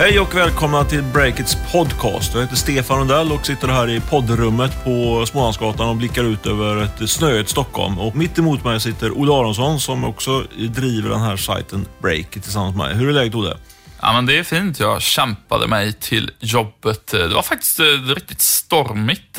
Hej och välkomna till Breakits podcast. Jag heter Stefan Rundell och sitter här i poddrummet på Smålandsgatan och blickar ut över ett snöigt Stockholm. Och mitt emot mig sitter Olle Aronsson som också driver den här sajten Breakit tillsammans med mig. Hur är läget Olle? Ja, men det är fint. Jag kämpade mig till jobbet. Det var faktiskt eh, riktigt stormigt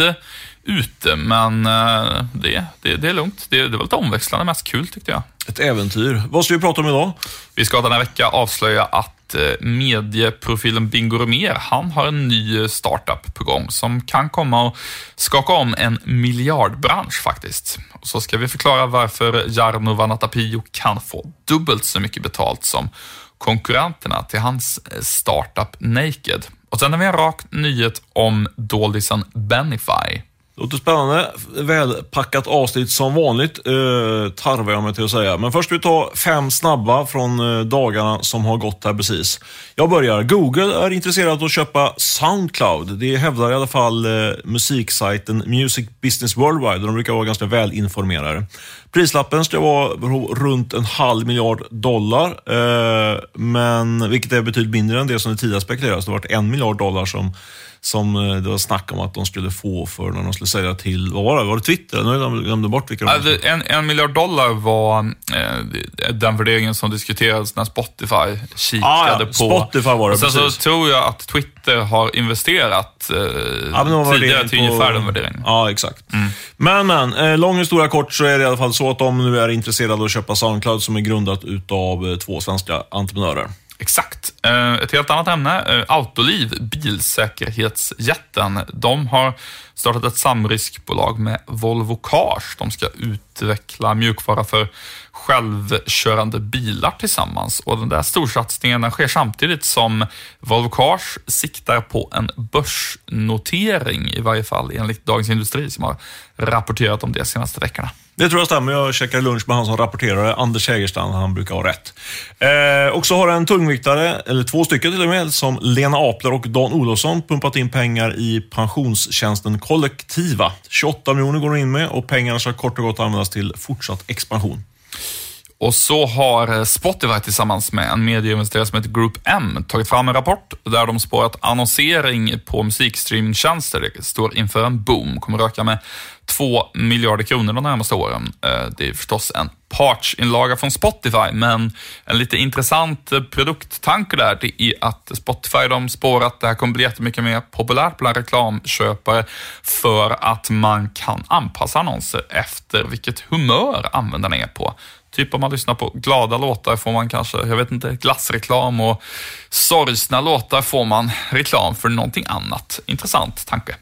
ute, men eh, det, det, det är lugnt. Det, det var lite omväxlande, mest kul tyckte jag. Ett äventyr. Vad ska vi prata om idag? Vi ska denna vecka avslöja att medieprofilen Bingo Romer, han har en ny startup på gång som kan komma och skaka om en miljardbransch faktiskt. Och så ska vi förklara varför Jarno Vanatapio kan få dubbelt så mycket betalt som konkurrenterna till hans startup Naked. Och sen har vi en rak nyhet om doldisen Benify. Låter spännande. Välpackat avsnitt som vanligt, eh, tarvar jag mig till att säga. Men först ska vi ta fem snabba från eh, dagarna som har gått här precis. Jag börjar. Google är intresserad av att köpa Soundcloud. Det hävdar i alla fall eh, musiksajten Music Business Worldwide. De brukar vara ganska välinformerade. Prislappen ska vara runt en halv miljard dollar, eh, men, vilket är betydligt mindre än det som det tidigare spekulerades. Det har varit en miljard dollar som som eh, det var snack om att de skulle få för när de skulle sälja till, vad var det, var det Twitter? Nu har jag glömde bort vilka de var. En, en miljard dollar var eh, den värderingen som diskuterades när Spotify kikade ah, ja. på. Spotify var det, och Sen precis. så tror jag att Twitter har investerat eh, ja, tidigare till på... ungefär den värderingen. Ja, exakt. Mm. Men, men, eh, lång historia kort så är det i alla fall så att de nu är intresserade av att köpa Soundcloud som är grundat utav eh, två svenska entreprenörer. Exakt. Eh, ett helt annat ämne. Eh, autoliv, bilsäkerhetsjätten. De har startat ett samriskbolag med Volvo Cars. De ska ut utveckla mjukvara för självkörande bilar tillsammans. Och den där storsatsningen sker samtidigt som Volvo Cars siktar på en börsnotering, i varje fall enligt Dagens Industri som har rapporterat om det de senaste veckorna. Det tror jag stämmer. Jag käkade lunch med han som rapporterade, Anders Hägerstrand. Han brukar ha rätt. Eh, och så har en tungviktare, eller två stycken till och med, som Lena Apler och Dan Olofsson pumpat in pengar i pensionstjänsten Kollektiva. 28 miljoner går de in med och pengarna ska kort och gott användas till fortsatt expansion. Och så har eh, Spotify tillsammans med en medieinvesterare som heter Group M tagit fram en rapport där de spår att annonsering på musikstreamingtjänster står inför en boom. Kommer öka med 2 miljarder kronor de närmaste åren. Eh, det är förstås en partsinlaga från Spotify, men en lite intressant eh, produkttanke där, det är att Spotify de spår att det här kommer bli jättemycket mer populärt bland reklamköpare för att man kan anpassa annonser efter vilket humör användarna är på. Typ om man lyssnar på glada låtar får man kanske, jag vet inte, glassreklam och sorgsna låtar får man reklam för någonting annat. Intressant tanke.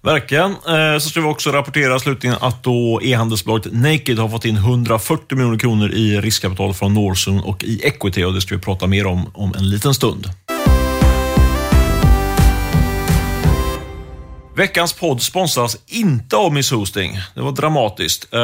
Verkligen. Eh, så ska vi också rapportera slutligen att då e-handelsbolaget Naked har fått in 140 miljoner kronor i riskkapital från Norsun och i Equity och det ska vi prata mer om om en liten stund. Veckans podd sponsras inte av Miss Hosting. Det var dramatiskt. Eh,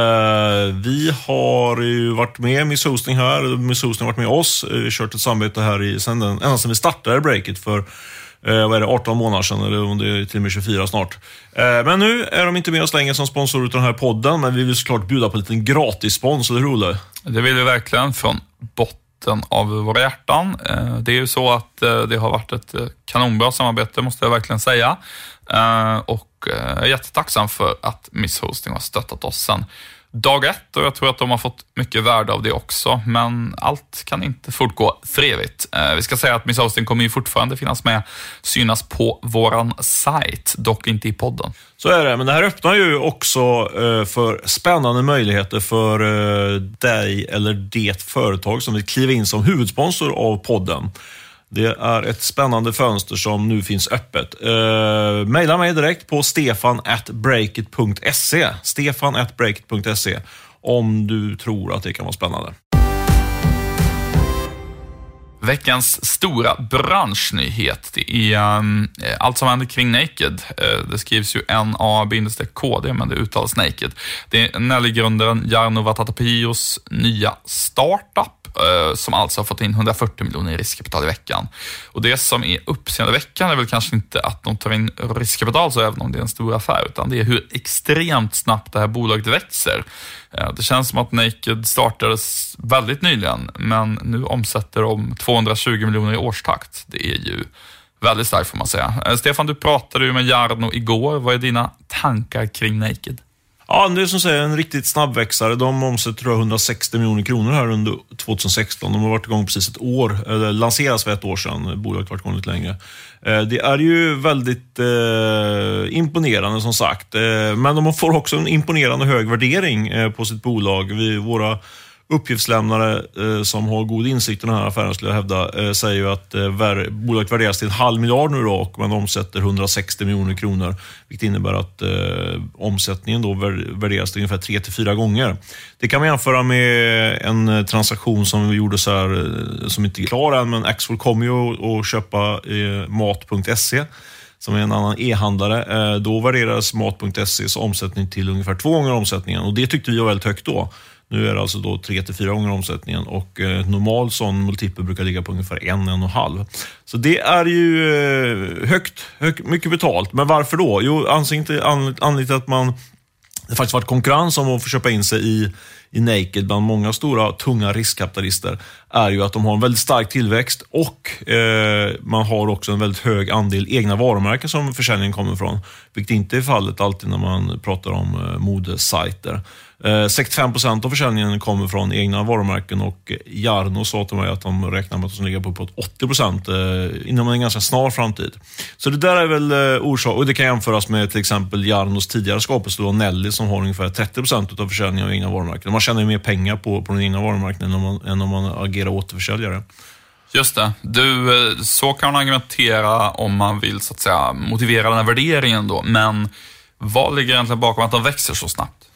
vi har ju varit med Miss Hosting här, Miss Hosting har varit med oss. Eh, vi har kört ett samarbete här i, sen den, ända sedan vi startade Breakit för eh, vad är det, 18 månader sedan, eller om det är till och med 24 snart. Eh, men nu är de inte med oss längre som sponsor av den här podden, men vi vill såklart bjuda på en liten gratis spons, eller hur Olle? Det vill vi verkligen, från botten av våra hjärtan. Eh, det är ju så att eh, det har varit ett eh, kanonbra samarbete, måste jag verkligen säga. Och jag är jättetacksam för att Miss Hosting har stöttat oss sen dag ett och jag tror att de har fått mycket värde av det också. Men allt kan inte fortgå för evigt. Eh, vi ska säga att Miss Austin kommer ju fortfarande finnas med, synas på våran sajt, dock inte i podden. Så är det, men det här öppnar ju också eh, för spännande möjligheter för eh, dig eller det företag som vill kliva in som huvudsponsor av podden. Det är ett spännande fönster som nu finns öppet. Eh, uh, Mejla mig direkt på stefan.breakit.se stefan.breakit.se om du tror att det kan vara spännande. Veckans stora branschnyhet, det är um, allt som händer kring Naked. Uh, det skrivs ju NA-KD, men det uttalas Naked. Det är Nelly-grundaren Jarno Vatatapios nya startup Eh, som alltså har fått in 140 miljoner i riskkapital i veckan. Och det som är uppseendeväckande är väl kanske inte att de tar in riskkapital, så även om det är en stor affär, utan det är hur extremt snabbt det här bolaget växer. Eh, det känns som att Naked startades väldigt nyligen, men nu omsätter de 220 miljoner i årstakt. Det är ju Väldigt starkt får man säga. Eh, Stefan, du pratade ju med Jarno igår. Vad är dina tankar kring Naked? Ja, det är som säger en riktigt snabbväxare. De omsätter tror jag, 160 miljoner kronor här under 2016. De har varit igång precis ett år, eller lanseras för ett år sedan. Bolaget har varit igång lite längre. Eh, det är ju väldigt eh, imponerande som sagt. Eh, men de får också en imponerande hög värdering eh, på sitt bolag. Vi, våra uppgiftslämnare eh, som har god insikt i den här affären, skulle jag hävda, eh, säger ju att eh, vär, bolaget värderas till en halv miljard nu då och man omsätter 160 miljoner kronor. Vilket innebär att eh, omsättningen då värderas till ungefär 3-4 gånger. Det kan man jämföra med en eh, transaktion som vi gjorde så här, eh, som inte är klar än, men Axfood kommer ju att- köpa eh, mat.se som är en annan e-handlare. Eh, då värderades Mat.se's omsättning till ungefär två gånger omsättningen och det tyckte vi var väldigt högt då. Nu är det alltså då tre till fyra gånger omsättningen och eh, normal sån multipel brukar ligga på ungefär en, en och en halv. Så det är ju eh, högt, högt mycket betalt. Men varför då? Jo, anledningen till, anledningen till att man det har faktiskt varit konkurrens om att få köpa in sig i, i Naked bland många stora, tunga riskkapitalister, är ju att de har en väldigt stark tillväxt och eh, man har också en väldigt hög andel egna varumärken som försäljningen kommer ifrån. Vilket inte är fallet alltid när man pratar om eh, modesajter. Eh, 65 procent av försäljningen kommer från egna varumärken och Jarno sa till mig att de räknar med att de ligger ligga på uppåt 80 procent eh, inom en ganska snar framtid. Så det där är väl eh, orsak, och det kan jämföras med till exempel Jarnos tidigare skapelse, då Nelly, som har ungefär 30 procent av försäljningen av egna varumärken. Man tjänar ju mer pengar på, på den egna varumärken än om man, än om man agerar återförsäljare. Just det. Du, så kan man argumentera om man vill så att säga motivera den här värderingen då. Men vad ligger egentligen bakom att de växer så snabbt?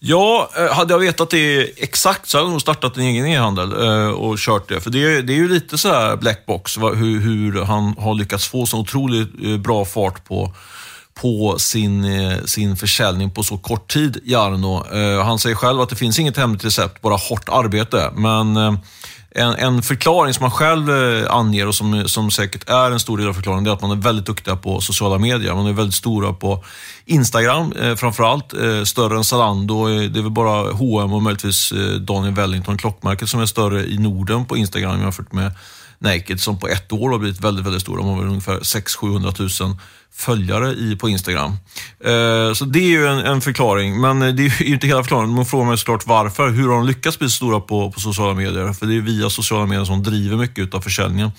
Ja, eh, hade jag vetat det exakt så hade jag nog startat en egen e-handel eh, och kört det. För det är, det är ju lite så här blackbox, hur, hur han har lyckats få så otroligt eh, bra fart på på sin, sin försäljning på så kort tid, Jarno. Han säger själv att det finns inget hemligt recept, bara hårt arbete. Men eh, en, en förklaring som man själv eh, anger och som, som säkert är en stor del av förklaringen, det är att man är väldigt duktiga på sociala medier. Man är väldigt stora på Instagram eh, framförallt, eh, större än Zalando. Eh, det är väl bara H&M och möjligtvis eh, Daniel Wellington, klockmärket, som är större i Norden på Instagram jämfört med Naked som på ett år har blivit väldigt, väldigt stor. De har väl ungefär 600-700 000 följare i, på Instagram. Eh, så det är ju en, en förklaring, men eh, det är ju inte hela förklaringen. Man frågar mig såklart varför. Hur har de lyckats bli så stora på, på sociala medier? För det är via sociala medier som driver mycket av försäljningen.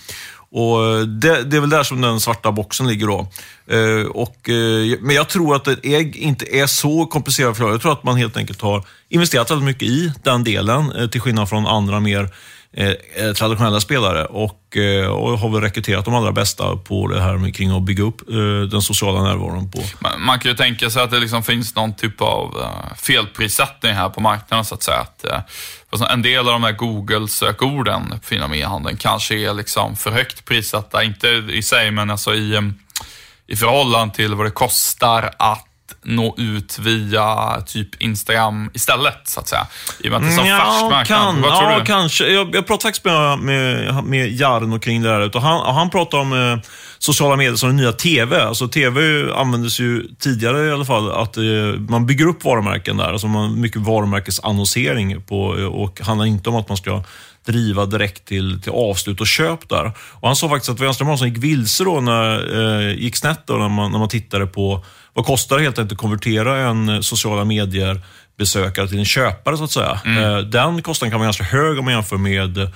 Och eh, det, det är väl där som den svarta boxen ligger då. Eh, och, eh, men jag tror att ett ägg inte är så komplicerat för Jag tror att man helt enkelt har investerat väldigt mycket i den delen, eh, till skillnad från andra mer Eh, eh, traditionella spelare och, eh, och har väl rekryterat de allra bästa på det här med kring att bygga upp eh, den sociala närvaron på. Man, man kan ju tänka sig att det liksom finns någon typ av uh, felprissättning här på marknaden så att säga. Att, eh, alltså en del av de här Google-sökorden på inom e-handeln kanske är liksom för högt prissatta. Inte i sig, men alltså i, eh, i förhållande till vad det kostar att nå ut via typ Instagram istället, så att säga. I och med att det är så färsk marknad. kan, vad tror ja, du? kanske. Jag, jag pratade faktiskt med, med, med Jarno kring det här. Och han, han pratade om eh, sociala medier som den nya TV. Alltså TV användes ju tidigare i alla fall, att eh, man bygger upp varumärken där. Alltså man, mycket varumärkesannonsering på, eh, och handlar inte om att man ska driva direkt till, till avslut och köp där. Och Han sa faktiskt att som gick vilse då, när, eh, gick snett då, när, man, när man tittade på vad kostar det helt enkelt att konvertera en eh, sociala medier besökare till en köpare så att säga. Eh, Den kostnaden kan vara ganska hög om man jämför med eh,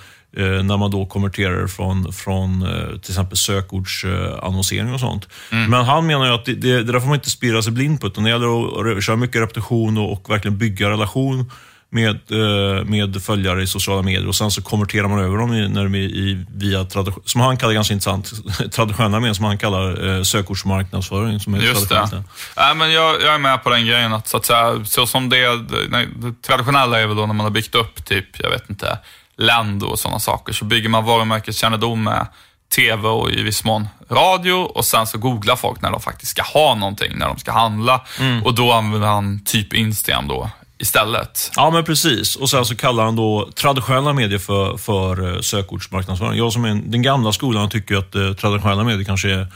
när man då konverterar från, från till exempel sökordsannonsering och sånt. Men han menar ju att det, det, det där får man inte spira sig blind på, utan det gäller att köra mycket repetition och, och verkligen bygga relation med, eh, med följare i sociala medier och sen så konverterar man över dem i, när de är i, via, som han kallar ganska intressant, traditionella medier, som han kallar eh, sökordsmarknadsföring. Som är Just det. Nej, men jag, jag är med på den grejen att så, att säga, så som det, nej, det traditionella är väl då när man har byggt upp typ, jag vet inte, land och sådana saker. Så bygger man varumärkeskännedom med TV och i viss mån radio och sen så googlar folk när de faktiskt ska ha någonting, när de ska handla. Och då använder han typ Instagram då istället. Ja, men precis. Och sen så kallar han då traditionella medier för, för eh, sökordsmarknadsföring. Jag som är den gamla skolan tycker att eh, traditionella medier kanske är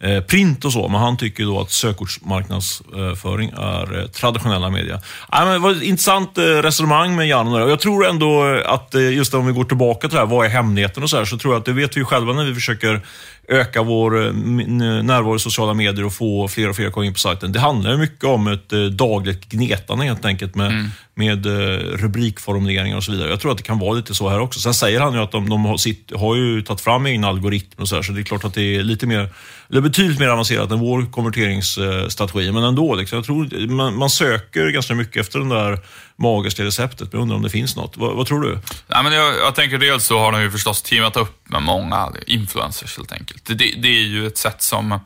eh, print och så, men han tycker då att sökordsmarknadsföring är eh, traditionella medier. Ja, men det var ett intressant resonemang med Jan och Jag tror ändå att just om vi går tillbaka till det här, vad är hemligheten och så här, så tror jag att det vet vi ju själva när vi försöker öka vår eh, närvaro i sociala medier och få fler och fler att komma in på sajten. Det handlar mycket om ett eh, dagligt gnetande helt enkelt med, mm. med eh, rubrikformuleringar och så vidare. Jag tror att det kan vara lite så här också. Sen säger han ju att de, de har, sitt, har ju tagit fram egna algoritmer och så här, så det är klart att det är lite mer, eller betydligt mer avancerat än vår konverteringsstrategi. Men ändå, liksom, jag tror man, man söker ganska mycket efter den där magiska receptet, men jag undrar om det finns något. Vad, vad tror du? Nej, men jag, jag tänker dels så har de ju förstås teamat upp med många influencers helt enkelt. Det, det är ju ett sätt som,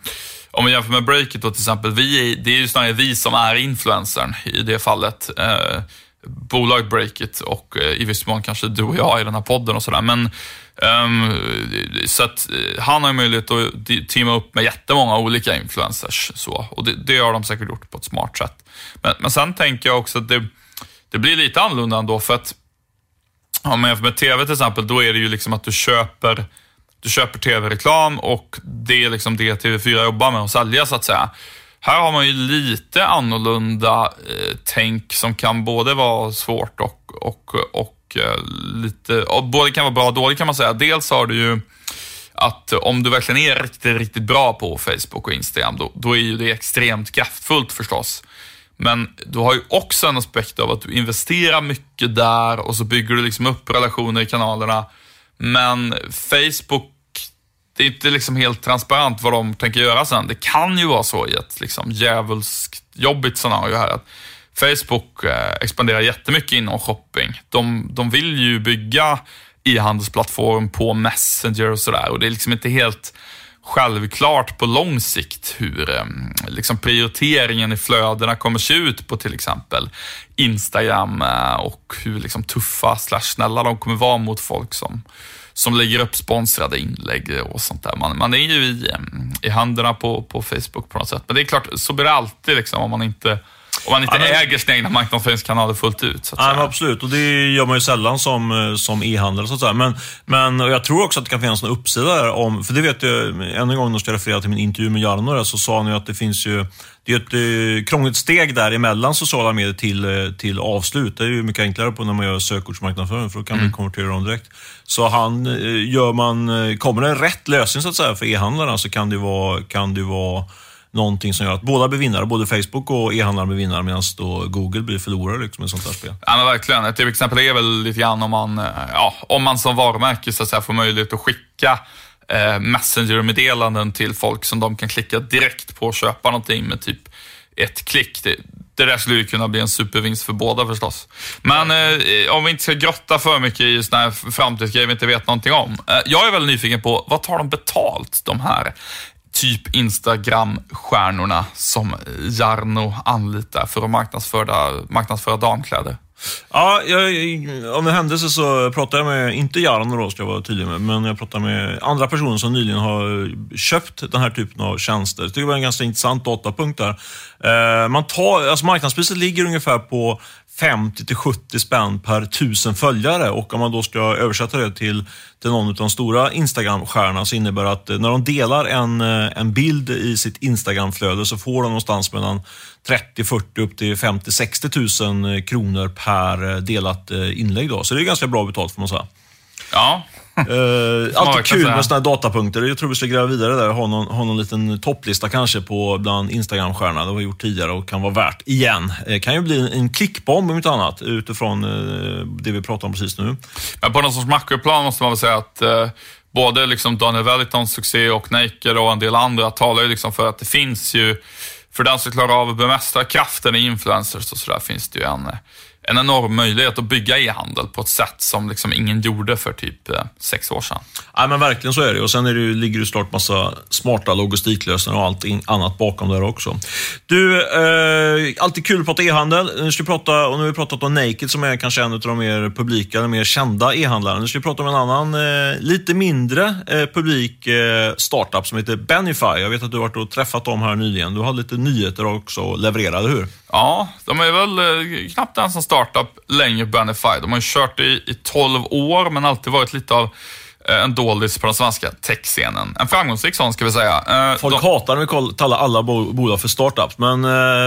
om vi jämför med Breakit då till exempel, vi är, det är ju snarare vi som är influencern i det fallet. Eh, bolaget Breakit och eh, i viss mån kanske du och jag i den här podden och sådär. Men um, så att eh, han har möjlighet att teama upp med jättemånga olika influencers. Så, och det, det har de säkert gjort på ett smart sätt. Men, men sen tänker jag också att det, det blir lite annorlunda ändå för att om man jämför med TV till exempel, då är det ju liksom att du köper du köper tv-reklam och det är liksom det TV4 jobbar med att sälja så att säga. Här har man ju lite annorlunda eh, tänk som kan både vara svårt och, och, och eh, lite, och både kan vara bra och dåligt kan man säga. Dels har du ju att om du verkligen är riktigt, riktigt bra på Facebook och Instagram, då, då är ju det extremt kraftfullt förstås. Men du har ju också en aspekt av att du investerar mycket där och så bygger du liksom upp relationer i kanalerna. Men Facebook, det är inte liksom helt transparent vad de tänker göra sen. Det kan ju vara så i ett liksom djävulskt jobbigt scenario här. Att Facebook eh, expanderar jättemycket inom shopping. De, de vill ju bygga e-handelsplattform på Messenger och sådär och det är liksom inte helt självklart på lång sikt hur eh, liksom prioriteringen i flödena kommer se ut på till exempel Instagram eh, och hur liksom tuffa slash snälla de kommer vara mot folk som, som lägger upp sponsrade inlägg och sånt där. Man, man är ju i, eh, i händerna på, på Facebook på något sätt. Men det är klart, så blir det alltid liksom, om man inte om man inte ja, äger sina egna marknadsföringskanaler fullt ut. Så ja, absolut, och det gör man ju sällan som, eh, som e-handel. Så att säga. Men, men jag tror också att det kan finnas en uppsida där. Om, för det vet jag, än en gång när jag referera till min intervju med Jarno, så sa han ju att det finns ju det är ett eh, krångligt steg där emellan sociala medier till, eh, till avslut. Det är ju mycket enklare på när man gör sökordsmarknadsföring, för då kan mm. man konvertera dem direkt. Så han, gör man, kommer det en rätt lösning så att säga för e-handlarna så kan det vara, kan det vara någonting som gör att båda blir vinnare. Både Facebook och e-handlare blir vinnare medan Google blir förlorare liksom, i ett sånt här spel. Ja, men verkligen. Ett exempel är väl lite grann om man, eh, ja, om man som varumärke så att säga, får möjlighet att skicka eh, Messenger-meddelanden till folk som de kan klicka direkt på och köpa någonting med typ ett klick. Det, det där skulle ju kunna bli en supervinst för båda förstås. Men eh, om vi inte ska grotta för mycket i sådana här framtidsgrejer vi inte vet någonting om. Eh, jag är väldigt nyfiken på, vad tar de betalt, de här typ Instagram-stjärnorna som Jarno anlitar för att marknadsföra, marknadsföra damkläder? Ja, jag, om en händelse så pratade jag med, inte Jarno då ska jag vara tydlig med, men jag pratade med andra personer som nyligen har köpt den här typen av tjänster. Jag tycker det var en ganska intressant datapunkt där. Eh, man tar, alltså marknadspriset ligger ungefär på 50 till 70 spänn per tusen följare och om man då ska översätta det till, till någon av de stora Instagram-stjärnorna så innebär det att eh, när de delar en, eh, en bild i sitt Instagram-flöde så får de någonstans mellan 30, 40 upp till 50, 60 000 kronor per eh, delat inlägg. Då. Så det är ganska bra betalt får man säga. Ja, Uh, alltid kul med sådana här datapunkter. Jag tror vi ska gräva vidare där och ha någon, ha någon liten topplista kanske på bland Instagram-stjärnorna. Det har vi gjort tidigare och kan vara värt igen. Det uh, kan ju bli en, en klickbomb om inte annat utifrån uh, det vi pratar om precis nu. Men på någon sorts makroplan måste man väl säga att uh, både liksom Daniel Wellingtons succé och Naked och en del andra talar ju liksom för att det finns ju, för den som klarar av att bemästra kraften i influencers och sådär, finns det ju en en enorm möjlighet att bygga e-handel på ett sätt som liksom ingen gjorde för typ eh, sex år sedan. Ja, men verkligen så är det. Och Sen är det, ligger det såklart massa smarta logistiklösningar och allt annat bakom där också. Du, eh, alltid kul att prata e-handel. Nu ska vi prata, och nu har vi pratat om Naked som är kanske en av de mer publika, eller mer kända e-handlarna. Nu ska vi prata om en annan, eh, lite mindre eh, publik eh, startup som heter Benify. Jag vet att du har varit och träffat dem här nyligen. Du har lite nyheter också att leverera, eller hur? Ja, de är väl eh, knappt en som startup länge, Benify. De har ju kört i, i 12 år, men alltid varit lite av eh, en doldis på den svenska techscenen. En framgångsrik sån ska vi säga. Eh, Folk de... hatar när vi kallar alla bolag för startups, men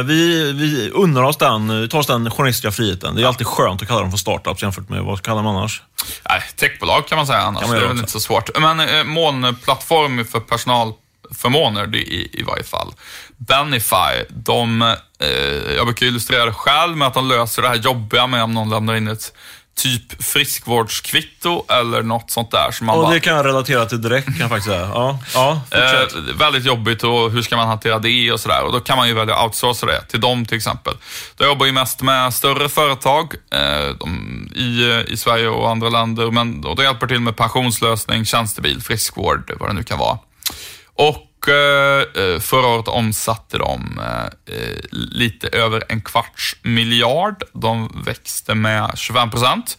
vi, vi unnar oss den, tar oss den journalistiska friheten. Det är alltid skönt att kalla dem för startups jämfört med vad kallar man annars? Nej, techbolag kan man säga annars. Man det är väl inte så svårt. Men molnplattform för personalförmåner, det i, i varje fall. Benify, de, eh, jag brukar illustrera det själv med att de löser det här jobbiga med om någon lämnar in ett typ friskvårdskvitto eller något sånt där. Som man och bara, det kan jag relatera till direkt kan jag faktiskt säga. Ja, ja, eh, väldigt jobbigt och hur ska man hantera det och sådär. Och då kan man ju välja att outsourca det till dem till exempel. Jag jobbar ju mest med större företag eh, de, i, i Sverige och andra länder. Men då, då hjälper till med pensionslösning, tjänstebil, friskvård, vad det nu kan vara. Och Eh, eh, förra året omsatte de eh, lite över en kvarts miljard. De växte med 25 procent.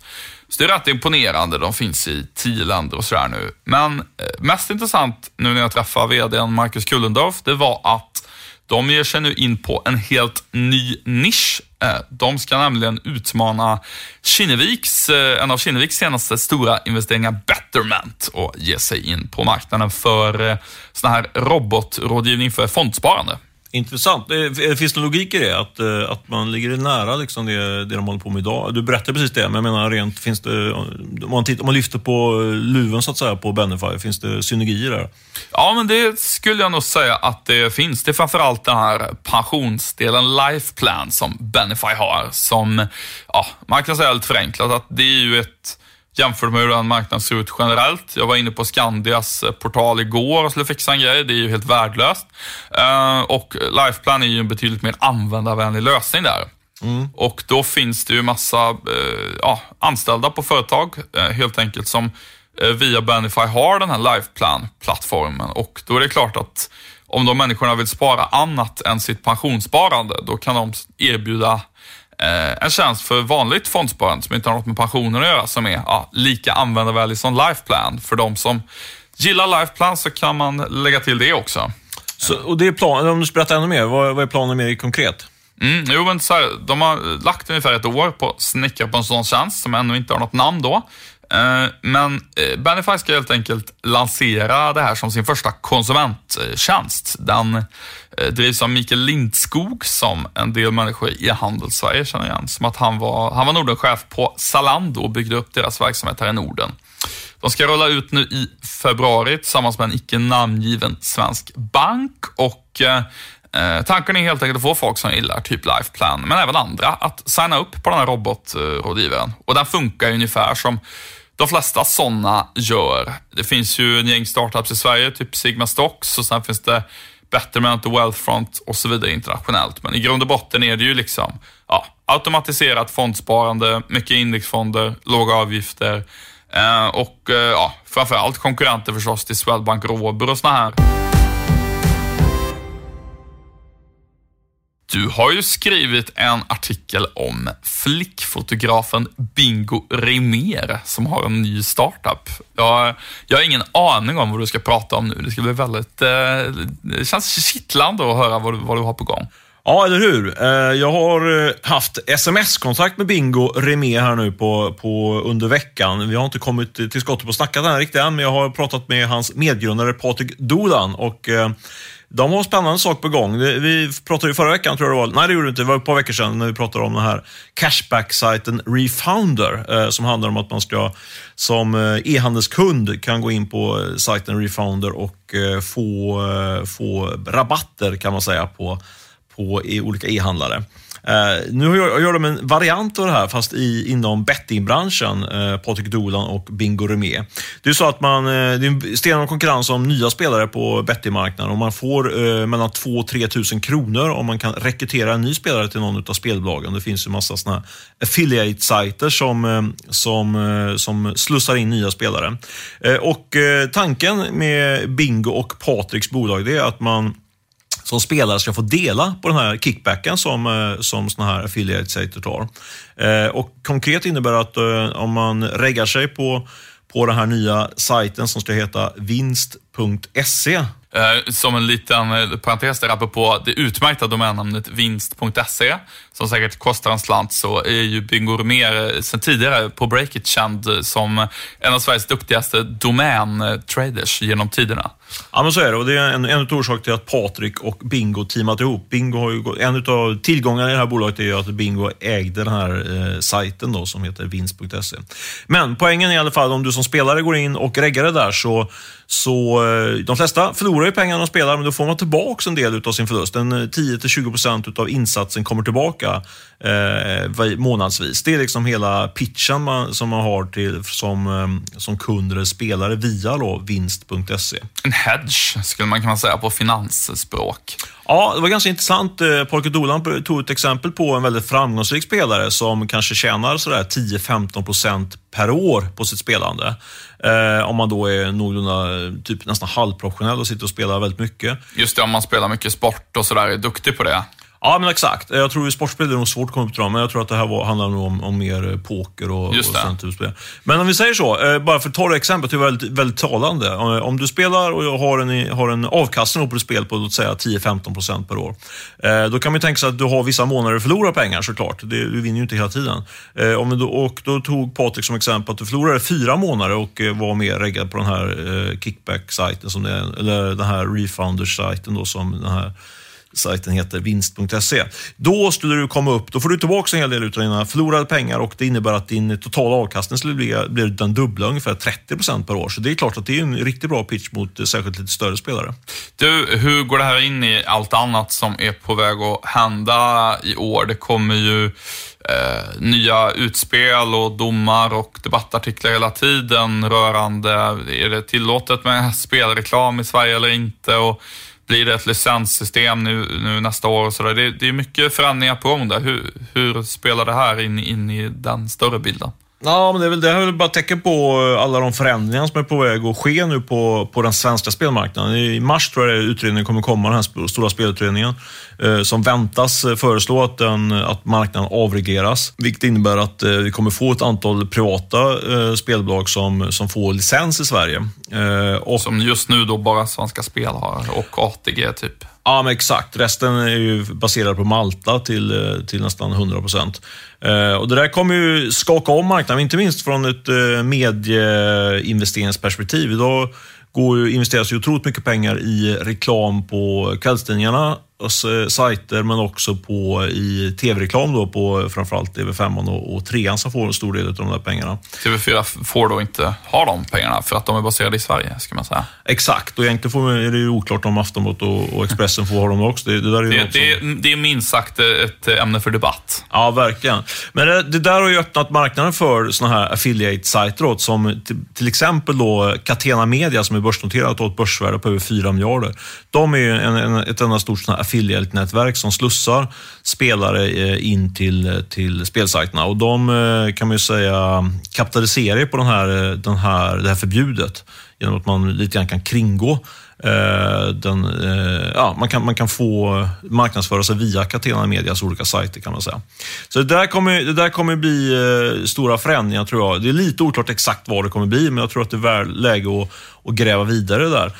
Så det är rätt imponerande. De finns i tio länder och sådär nu. Men mest intressant nu när jag träffade vdn Marcus Kullendorf, det var att de ger sig nu in på en helt ny nisch. Eh, de ska nämligen utmana Kinneviks, eh, en av Kinneviks senaste stora investeringar, Betterment, och ge sig in på marknaden för eh, sån här robotrådgivning för fondsparande. Intressant. Eh, eh, finns det logik i det? Att, eh, att man ligger nära liksom det, det de håller på med idag? Du berättade precis det, men jag menar rent, finns det, om man, tittar, om man lyfter på luven så att säga på Benify, finns det synergier där? Ja, men det skulle jag nog säga att det finns. Det är framförallt den här pensionsdelen, Life Plan, som Benify har. Som, ja, man kan säga lite förenklat att det är ju ett jämfört med hur den marknaden ser ut generellt. Jag var inne på Skandias eh, portal igår och skulle fixa en grej. Det är ju helt värdelöst. Uh, och Lifeplan är ju en betydligt mer användarvänlig lösning där. Mm. Och då finns det ju massa uh, ja, anställda på företag helt enkelt som via Benify har den här Lifeplan-plattformen. Och då är det klart att om de människorna vill spara annat än sitt pensionssparande, då kan de erbjuda eh, en tjänst för vanligt fondsparande som inte har något med pensioner att göra som är ja, lika användarvänlig som Lifeplan. För de som gillar Lifeplan så kan man lägga till det också. Så, och det är plan, om du berättar ännu mer, vad, vad är planen mer konkret? Mm, jo, men så här, de har lagt ungefär ett år på att snickra på en sån tjänst som ännu inte har något namn då. Eh, men eh, Benify Banify ska helt enkelt lansera det här som sin första konsumenttjänst. Den eh, drivs av Mikael Lindskog som en del människor i Handelssverige känner igen. Som att han var, han var Nordenchef på Zalando och byggde upp deras verksamhet här i Norden. De ska rulla ut nu i februari tillsammans med en icke namngiven svensk bank och Eh, tanken är helt enkelt att få folk som gillar typ Lifeplan, men även andra, att signa upp på den här robotrådgivaren. Och den funkar ungefär som de flesta sådana gör. Det finns ju en gäng startups i Sverige, typ Sigma Stocks och sen finns det Betterment och Wealthfront och så vidare internationellt. Men i grund och botten är det ju liksom ja, automatiserat fondsparande, mycket indexfonder, låga avgifter eh, och eh, ja, framförallt konkurrenter förstås till Swedbank Robur och sådana här. Du har ju skrivit en artikel om flickfotografen Bingo Rimér som har en ny startup. Jag, jag har ingen aning om vad du ska prata om nu. Det ska bli väldigt... Eh, det känns kittlande att höra vad du, vad du har på gång. Ja, eller hur? Eh, jag har eh, haft sms-kontakt med Bingo Remé här nu på, på, under veckan. Vi har inte kommit till skottet på att snacka den här riktigt än, men jag har pratat med hans medgrundare Patrik Dolan. Och, eh, de har en spännande sak på gång. Vi pratade ju förra veckan, tror jag det var. Nej, det gjorde vi inte. Det var ett par veckor sedan när vi pratade om den här cashback-sajten Refounder, eh, som handlar om att man ska som eh, e-handelskund kan gå in på eh, sajten Refounder och få, få rabatter, kan man säga, på på e- olika e-handlare. Uh, nu gör, gör de en variant av det här, fast i, inom bettingbranschen, eh, uh, Patrik Dolan och Bingo Remé. Det är så att man, uh, det är en stenhård konkurrens om nya spelare på bettingmarknaden och man får uh, mellan 2-3 000 kronor om man kan rekrytera en ny spelare till någon av spelbolagen. Det finns ju massa såna affiliate-sajter som, som, som slussar in nya spelare. och tanken med Bingo och Patriks bolag, det är att man som spelare ska få dela på den här kickbacken som, eh, som såna här affiliate-sajter tar. Eh, och konkret innebär det att eh, om man reggar sig på, på den här nya sajten som ska heta vinst.se Eh, som en liten eh, parentes där, apropå det utmärkta domännamnet vinst.se, som säkert kostar en slant, så är ju Bingo mer eh, sen tidigare på Breakit känd eh, som en av Sveriges duktigaste domäntraders genom tiderna. Ja, men så är det. Och det är en, en av orsakerna till att Patrik och Bingo teamat ihop. Bingo har ju, en av tillgångarna i det här bolaget är ju att Bingo ägde den här eh, sajten då, som heter vinst.se. Men poängen är i alla fall, om du som spelare går in och reggar det där, så, så eh, de flesta förlorar ju när de spelar, men då får man tillbaka en del av sin förlust. En 10-20% eh, av insatsen kommer tillbaka eh, månadsvis. Det är liksom hela pitchen man, som man har till, som, eh, som kund eller spelare via vinst.se. En hedge, skulle man kunna säga på finansspråk. Ja, det var ganska intressant. Parker Dolan tog ett exempel på en väldigt framgångsrik spelare som kanske tjänar 10-15% per år på sitt spelande. Eh, om man då är någorlunda, typ nästan halvprofessionell och sitter och spelar väldigt mycket. Just det, om man spelar mycket sport och sådär, är duktig på det. Ja, men exakt. Jag tror i sportspel är nog svårt att komma upp till dem, men jag tror att det här var, handlar nog om, om mer poker och, Just och sånt spel. Men om vi säger så, eh, bara för att ta det exemplet, det är väldigt, väldigt talande. Eh, om du spelar och har en, har en avkastning på ditt spel på låt säga 10-15% per år, eh, då kan man tänka sig att du har vissa månader du förlorar pengar såklart. Det, du vinner ju inte hela tiden. Om du, och då tog Patrik som exempel att du förlorade fyra månader och var med reggad på den här kickback-sajten, eller den här refounder-sajten som den här sajten heter vinst.se. Då skulle du komma upp, då får du tillbaka en hel del av dina förlorade pengar och det innebär att din totala avkastning skulle bli, bli den dubbla, ungefär 30 procent per år. Så det är klart att det är en riktigt bra pitch mot särskilt lite större spelare. Du, hur går det här in i allt annat som är på väg att hända i år? Det kommer ju eh, nya utspel och domar och debattartiklar hela tiden rörande, är det tillåtet med spelreklam i Sverige eller inte? Och blir det ett licenssystem nu, nu nästa år och sådär. Det, det är mycket förändringar på gång där. Hur, hur spelar det här in, in i den större bilden? Ja, men det är väl, det är väl bara tecken på eh, alla de förändringar som är på väg att ske nu på, på den svenska spelmarknaden. I mars tror jag utredningen kommer komma, den här stora spelutredningen, eh, som väntas eh, föreslå att, den, eh, att marknaden avregleras. Vilket innebär att eh, vi kommer få ett antal privata eh, spelbolag som, som får licens i Sverige. Eh, och, som just nu då bara Svenska Spel har och ATG typ. Ja, men exakt. Resten är ju baserad på Malta till, eh, till nästan 100 procent. Eh, och det där kommer ju skaka om marknaden, inte minst från ett eh, medieinvesteringsperspektiv. Idag går ju, investeras ju otroligt mycket pengar i reklam på kvällstidningarna sajter, men också på, i tv-reklam då på framförallt TV5 och, och 3 som får en stor del av de där pengarna. TV4 får då inte ha de pengarna för att de är baserade i Sverige, ska man säga. Exakt, och egentligen får, är det ju oklart om Aftonbladet och, och Expressen får ha dem också. Det, det, där är, det, det, det är minst sagt ett ämne för debatt. Ja, verkligen. Men det, det där har ju öppnat marknaden för såna här affiliate-sajter som till, till, exempel då Catena Media som är börsnoterat och har ett börsvärde på över 4 miljarder. De är ju en, en, ett enda stort sån här affiliate-nätverk som slussar spelare eh, in till, eh, till spelsajterna. Och de eh, kan man ju säga kapitaliserar på den här, den här, det här förbudet genom att man lite grann kan kringgå den, ja, man, kan, man kan få marknadsföra sig via Catena Medias olika sajter kan man säga. Så det där kommer, det där kommer bli stora förändringar tror jag. Det är lite oklart exakt vad det kommer bli, men jag tror att det är väl läge att och gräva vidare där.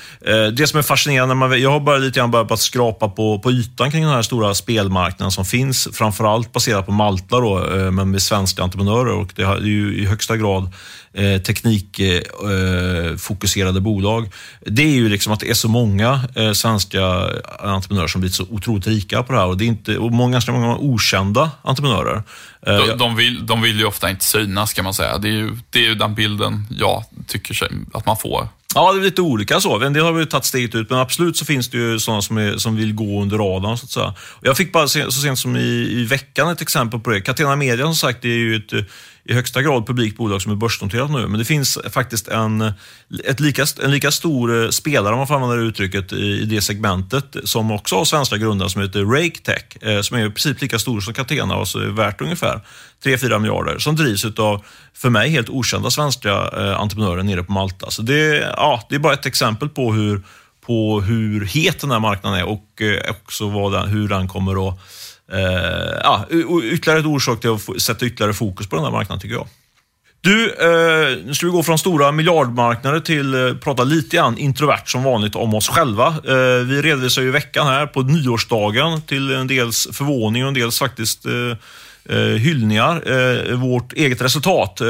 Det som är fascinerande, man, jag har bara lite grann börjat skrapa på, på ytan kring den här stora spelmarknaden som finns, framförallt baserat på Malta, då, men med svenska entreprenörer. Och det är ju i högsta grad eh, teknikfokuserade eh, bolag. Det är ju liksom att det är så många eh, svenska entreprenörer som blivit så otroligt rika på det här och det är inte, och många, många okända entreprenörer. Eh, de, de, vill, de vill ju ofta inte synas kan man säga. Det är ju, det är ju den bilden jag tycker sig, att man får. Ja, det är lite olika så. En del har vi tagit steget ut, men absolut så finns det ju sådana som, är, som vill gå under radarn. Så att säga. Jag fick bara så sent som i, i veckan ett exempel på det. Catena Media som sagt, det är ju ett i högsta grad publikt bolag som är börsnoterat nu, men det finns faktiskt en, ett lika, en lika stor eh, spelare, om man får använda det uttrycket, i, det segmentet som också har svenska grundare som heter RakeTech, Tech, som är i princip lika stor som Catena och så är värt ungefär 3-4 miljarder, som drivs av, för mig, helt okända svenska eh, entreprenörer nere på Malta. Så det, ja, det är bara ett exempel på hur, på hur het den här marknaden är och eh, också vad den, hur den kommer att Eh, ja, ytterligare ett orsak till att sätta ytterligare fokus på den här marknaden tycker jag. Du, eh, nu ska vi gå från stora miljardmarknader till eh, prata lite grann introvert som vanligt om oss själva. Eh, vi redovisar ju veckan här på nyårsdagen till en dels förvåning och en dels faktiskt eh, eh, hyllningar. Eh, vårt eget resultat. Eh,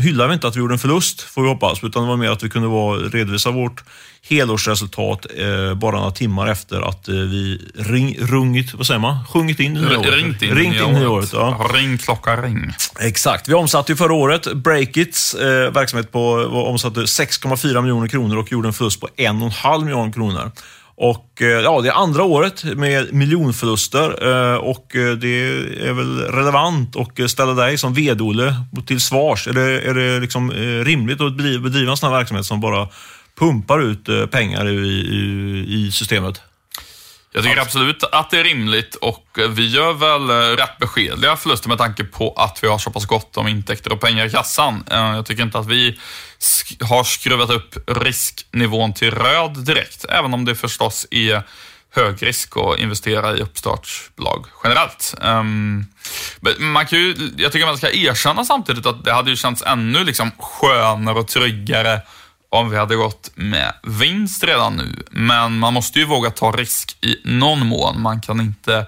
hyllar vi inte att vi gjorde en förlust, får vi hoppas, utan det var mer att vi kunde vara, redovisa vårt helårsresultat eh, bara några timmar efter att eh, vi ring, rungit, vad säger man? Sjungit in nya året. Ringt in, ringt in nya året. Ja. Ring klocka ring. Exakt. Vi omsatte ju förra året Breakits eh, verksamhet på, omsatte 6,4 miljoner kronor och gjorde en förlust på 1,5 miljoner kronor. Och eh, ja, Det är andra året med miljonförluster eh, och eh, det är väl relevant att ställa dig som vd-Olle till svars. Är det, är det liksom rimligt att bedriva en sån här verksamhet som bara pumpar ut pengar i, i, i systemet? Jag tycker absolut att det är rimligt och vi gör väl rätt beskedliga förluster med tanke på att vi har så pass gott om intäkter och pengar i kassan. Jag tycker inte att vi har skruvat upp risknivån till röd direkt, även om det förstås är hög risk att investera i uppstartsbolag generellt. Um, man kan ju, jag tycker man ska erkänna samtidigt att det hade ju känts ännu liksom skönare och tryggare om vi hade gått med vinst redan nu. Men man måste ju våga ta risk i någon mån. Man kan inte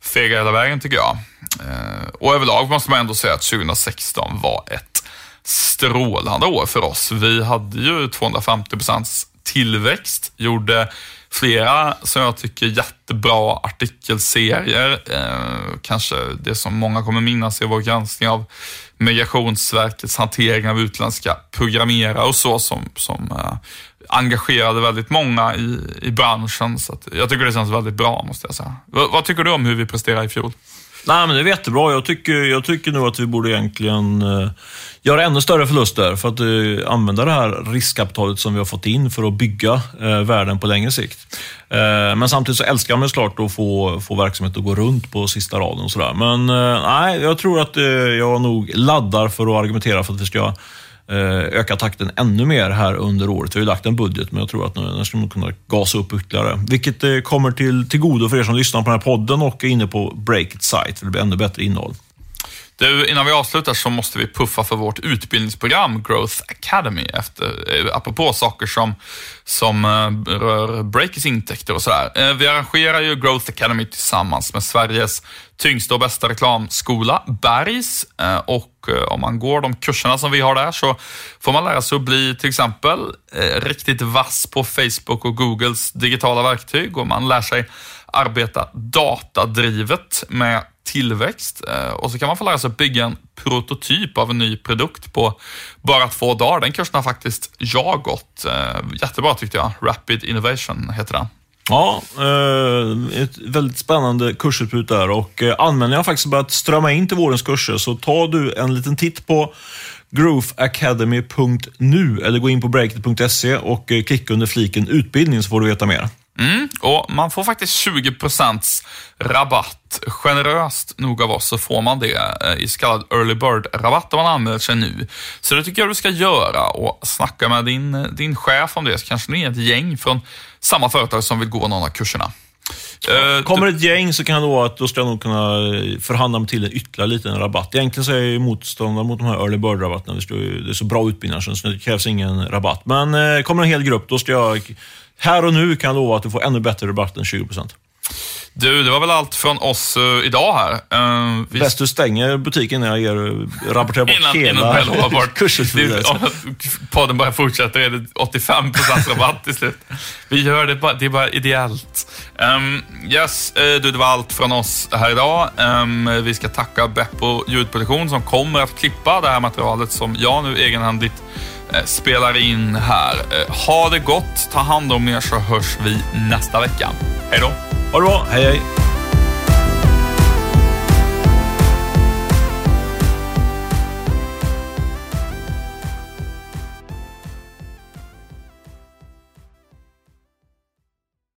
fega hela vägen tycker jag. Eh, och överlag måste man ändå säga att 2016 var ett strålande år för oss. Vi hade ju 250 procents tillväxt, gjorde flera, som jag tycker, jättebra artikelserier. Eh, kanske det som många kommer minnas i vår granskning av Migrationsverkets hantering av utländska programmerare och så som, som eh, engagerade väldigt många i, i branschen. Så jag tycker det känns väldigt bra, måste jag säga. V vad tycker du om hur vi presterade i fjol? Nej, men det är jättebra. Jag tycker, jag tycker nog att vi borde egentligen eh, göra ännu större förluster för att eh, använda det här riskkapitalet som vi har fått in för att bygga eh, världen på längre sikt. Eh, men samtidigt så älskar man såklart att få, få verksamhet att gå runt på sista raden och sådär. Men eh, nej, jag tror att eh, jag nog laddar för att argumentera för att vi ska Eh, öka takten ännu mer här under året. Vi har ju lagt en budget, men jag tror att den ska kunna gasa upp ytterligare. Vilket eh, kommer till, till godo för er som lyssnar på den här podden och är inne på Breakit site, för det blir ännu bättre innehåll. Du, innan vi avslutar så måste vi puffa för vårt utbildningsprogram Growth Academy, efter, eh, apropå saker som, som rör Breakits intäkter och sådär. Vi arrangerar ju Growth Academy tillsammans med Sveriges tyngsta och bästa reklamskola, Bergs. Eh, och eh, om man går de kurserna som vi har där så får man lära sig att bli till exempel eh, riktigt vass på Facebook och Googles digitala verktyg och man lär sig arbeta datadrivet med tillväxt och så kan man få lära sig att bygga en prototyp av en ny produkt på bara två dagar. Den kursen har faktiskt jag gått. Jättebra tyckte jag. Rapid Innovation heter den. Ja, eh, ett väldigt spännande kursutbud där och eh, anmälningarna har faktiskt börjat strömma in till vårens kurser, så ta du en liten titt på grooveacademy.nu eller gå in på breakit.se och eh, klicka under fliken utbildning så får du veta mer. Mm, och man får faktiskt 20% rabatt. Generöst nog av oss så får man det eh, i så kallad early bird-rabatt om man anmäler sig nu. Så det tycker jag du ska göra och snacka med din, eh, din chef om det, så kanske ni är ett gäng från samma företag som vill gå någon av kurserna. Eh, kommer ett gäng så kan jag då att då ska jag nog kunna förhandla mig till en ytterligare liten rabatt. Egentligen så är jag motståndare mot de här early bird-rabatterna. Det är så bra utbildningar så det krävs ingen rabatt. Men kommer en hel grupp, då ska jag här och nu kan jag lova att du får ännu bättre rabatt än 20%. Du, det var väl allt från oss uh, idag här. Uh, vi... Bäst du stänger butiken när jag ger, rapporterar bort innan, hela innan kursutbudet. Om podden bara fortsätter är det 85% rabatt till slut. Vi gör det bara, det är bara ideellt. Um, yes, uh, du, det var allt från oss här idag. Um, vi ska tacka Beppo ljudproduktion som kommer att klippa det här materialet som jag nu egenhändigt Eh, Eh, spelar in här. Eh, ha det gott, ta hand om er så hörs vi nästa vecka. Hej då! Ha det bra, hej hej!